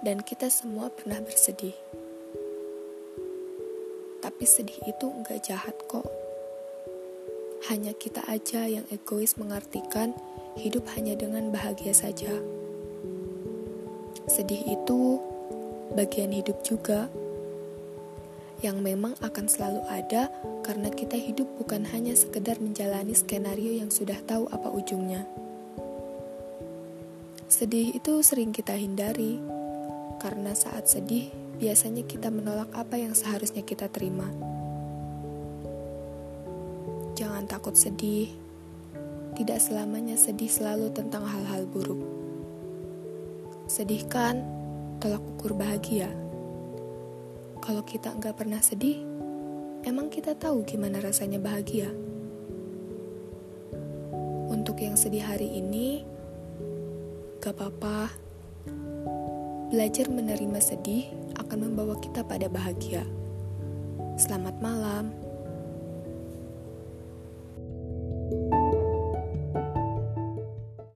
dan kita semua pernah bersedih. Tapi sedih itu enggak jahat kok. Hanya kita aja yang egois mengartikan hidup hanya dengan bahagia saja. Sedih itu bagian hidup juga yang memang akan selalu ada karena kita hidup bukan hanya sekedar menjalani skenario yang sudah tahu apa ujungnya. Sedih itu sering kita hindari, karena saat sedih biasanya kita menolak apa yang seharusnya kita terima. Jangan takut sedih, tidak selamanya sedih selalu tentang hal-hal buruk. Sedih kan, tolak ukur bahagia. Kalau kita nggak pernah sedih, emang kita tahu gimana rasanya bahagia? Untuk yang sedih hari ini, Gak apa-apa. Belajar menerima sedih akan membawa kita pada bahagia. Selamat malam.